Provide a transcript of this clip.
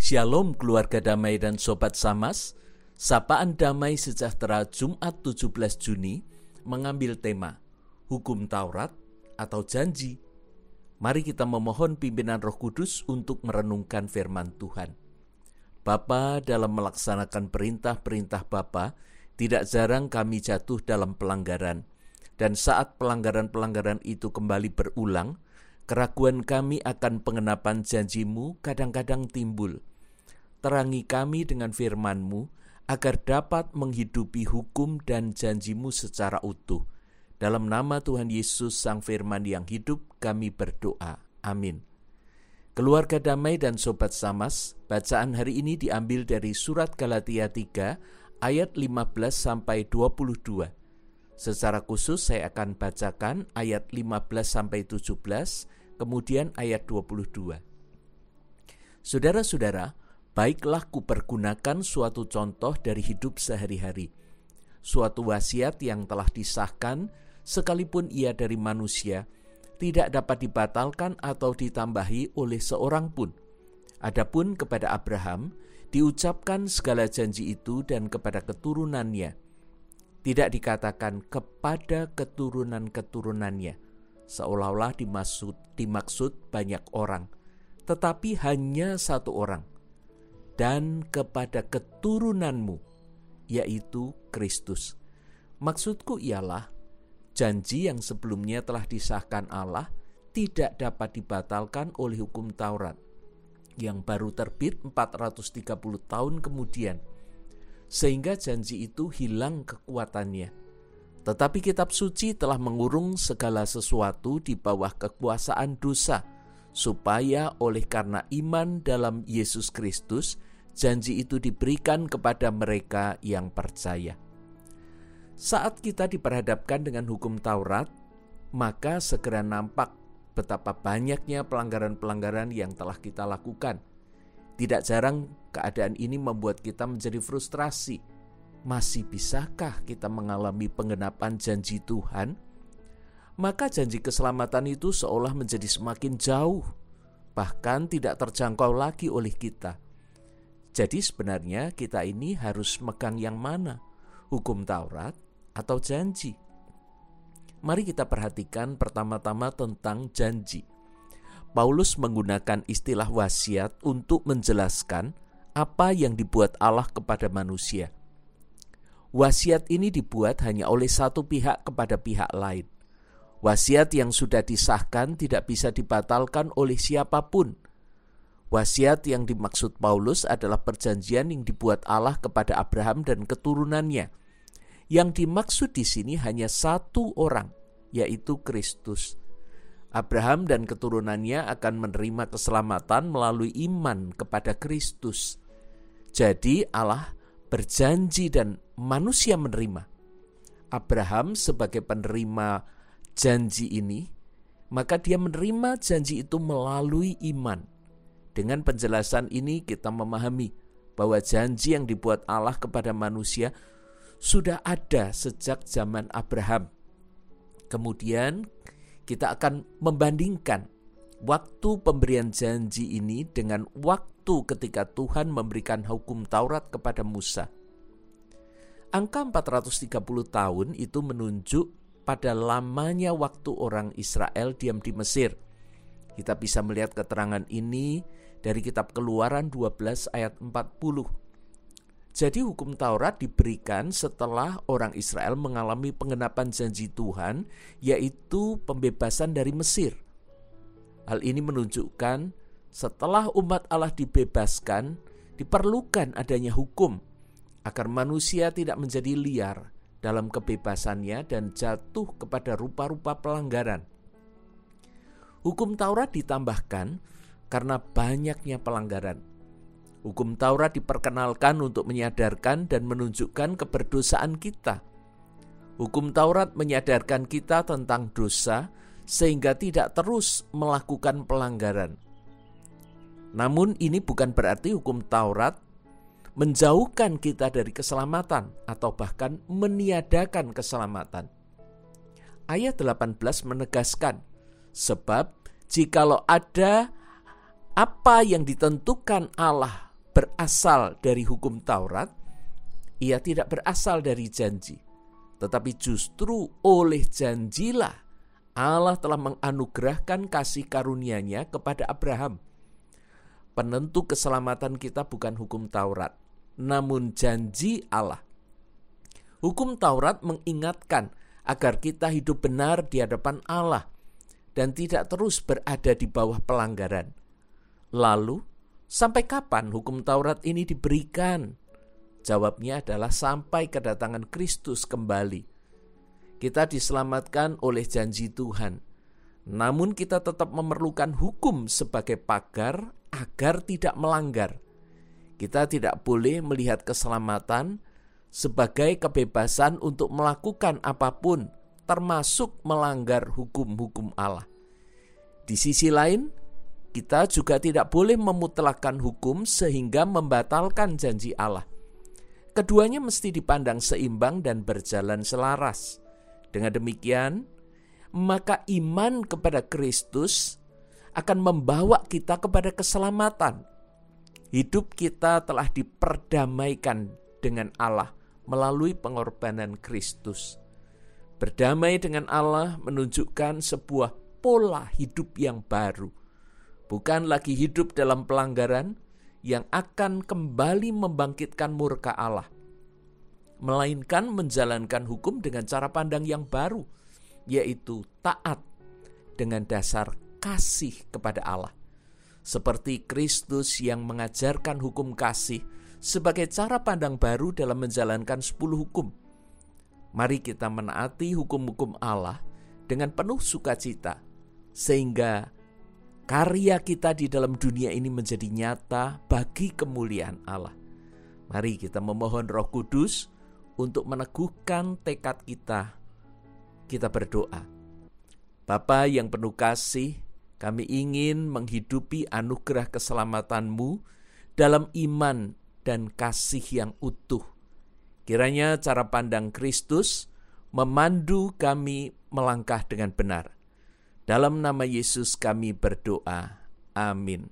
Shalom keluarga damai dan sobat Samas. Sapaan Damai Sejahtera Jumat 17 Juni mengambil tema Hukum Taurat atau Janji. Mari kita memohon pimpinan Roh Kudus untuk merenungkan firman Tuhan. Bapa dalam melaksanakan perintah-perintah Bapa, tidak jarang kami jatuh dalam pelanggaran. Dan saat pelanggaran-pelanggaran itu kembali berulang, keraguan kami akan pengenapan janjimu kadang-kadang timbul. Terangi kami dengan firman-Mu, agar dapat menghidupi hukum dan janjimu secara utuh. Dalam nama Tuhan Yesus Sang Firman yang hidup, kami berdoa. Amin. Keluarga damai dan sobat samas, bacaan hari ini diambil dari surat Galatia 3 ayat 15 sampai 22. Secara khusus saya akan bacakan ayat 15 sampai 17, kemudian ayat 22. Saudara-saudara, baiklah kupergunakan suatu contoh dari hidup sehari-hari, suatu wasiat yang telah disahkan, sekalipun ia dari manusia, tidak dapat dibatalkan atau ditambahi oleh seorang pun. Adapun kepada Abraham, diucapkan segala janji itu dan kepada keturunannya. Tidak dikatakan kepada keturunan-keturunannya, seolah-olah dimaksud, dimaksud banyak orang, tetapi hanya satu orang, dan kepada keturunanmu, yaitu Kristus. Maksudku ialah janji yang sebelumnya telah disahkan Allah tidak dapat dibatalkan oleh hukum Taurat yang baru terbit 430 tahun kemudian sehingga janji itu hilang kekuatannya. Tetapi kitab suci telah mengurung segala sesuatu di bawah kekuasaan dosa supaya oleh karena iman dalam Yesus Kristus janji itu diberikan kepada mereka yang percaya. Saat kita diperhadapkan dengan hukum Taurat, maka segera nampak betapa banyaknya pelanggaran-pelanggaran yang telah kita lakukan. Tidak jarang keadaan ini membuat kita menjadi frustrasi. Masih bisakah kita mengalami penggenapan janji Tuhan? Maka janji keselamatan itu seolah menjadi semakin jauh, bahkan tidak terjangkau lagi oleh kita. Jadi sebenarnya kita ini harus megang yang mana? Hukum Taurat atau janji? Mari kita perhatikan pertama-tama tentang janji. Paulus menggunakan istilah wasiat untuk menjelaskan apa yang dibuat Allah kepada manusia. Wasiat ini dibuat hanya oleh satu pihak kepada pihak lain. Wasiat yang sudah disahkan tidak bisa dibatalkan oleh siapa pun Wasiat yang dimaksud Paulus adalah perjanjian yang dibuat Allah kepada Abraham dan keturunannya. Yang dimaksud di sini hanya satu orang, yaitu Kristus. Abraham dan keturunannya akan menerima keselamatan melalui iman kepada Kristus. Jadi Allah berjanji dan manusia menerima. Abraham sebagai penerima janji ini, maka dia menerima janji itu melalui iman dengan penjelasan ini kita memahami bahwa janji yang dibuat Allah kepada manusia sudah ada sejak zaman Abraham. Kemudian kita akan membandingkan waktu pemberian janji ini dengan waktu ketika Tuhan memberikan hukum Taurat kepada Musa. Angka 430 tahun itu menunjuk pada lamanya waktu orang Israel diam di Mesir. Kita bisa melihat keterangan ini dari kitab Keluaran 12 ayat 40. Jadi hukum Taurat diberikan setelah orang Israel mengalami pengenapan janji Tuhan yaitu pembebasan dari Mesir. Hal ini menunjukkan setelah umat Allah dibebaskan diperlukan adanya hukum agar manusia tidak menjadi liar dalam kebebasannya dan jatuh kepada rupa-rupa pelanggaran. Hukum Taurat ditambahkan karena banyaknya pelanggaran. Hukum Taurat diperkenalkan untuk menyadarkan dan menunjukkan keberdosaan kita. Hukum Taurat menyadarkan kita tentang dosa sehingga tidak terus melakukan pelanggaran. Namun ini bukan berarti hukum Taurat menjauhkan kita dari keselamatan atau bahkan meniadakan keselamatan. Ayat 18 menegaskan, sebab jikalau ada apa yang ditentukan Allah berasal dari hukum Taurat, ia tidak berasal dari janji, tetapi justru oleh janjilah Allah telah menganugerahkan kasih karunia-Nya kepada Abraham. Penentu keselamatan kita bukan hukum Taurat, namun janji Allah. Hukum Taurat mengingatkan agar kita hidup benar di hadapan Allah dan tidak terus berada di bawah pelanggaran. Lalu, sampai kapan hukum Taurat ini diberikan? Jawabnya adalah sampai kedatangan Kristus kembali. Kita diselamatkan oleh janji Tuhan, namun kita tetap memerlukan hukum sebagai pagar agar tidak melanggar. Kita tidak boleh melihat keselamatan sebagai kebebasan untuk melakukan apa pun, termasuk melanggar hukum-hukum Allah. Di sisi lain, kita juga tidak boleh memutlakan hukum sehingga membatalkan janji Allah. Keduanya mesti dipandang seimbang dan berjalan selaras. Dengan demikian, maka iman kepada Kristus akan membawa kita kepada keselamatan Hidup kita telah diperdamaikan dengan Allah melalui pengorbanan Kristus. Berdamai dengan Allah menunjukkan sebuah pola hidup yang baru, bukan lagi hidup dalam pelanggaran yang akan kembali membangkitkan murka Allah, melainkan menjalankan hukum dengan cara pandang yang baru, yaitu taat dengan dasar kasih kepada Allah seperti Kristus yang mengajarkan hukum kasih sebagai cara pandang baru dalam menjalankan sepuluh hukum. Mari kita menaati hukum-hukum Allah dengan penuh sukacita, sehingga karya kita di dalam dunia ini menjadi nyata bagi kemuliaan Allah. Mari kita memohon Roh Kudus untuk meneguhkan tekad kita. Kita berdoa. Bapa yang penuh kasih, kami ingin menghidupi anugerah keselamatanmu dalam iman dan kasih yang utuh. Kiranya cara pandang Kristus memandu kami melangkah dengan benar. Dalam nama Yesus kami berdoa. Amin.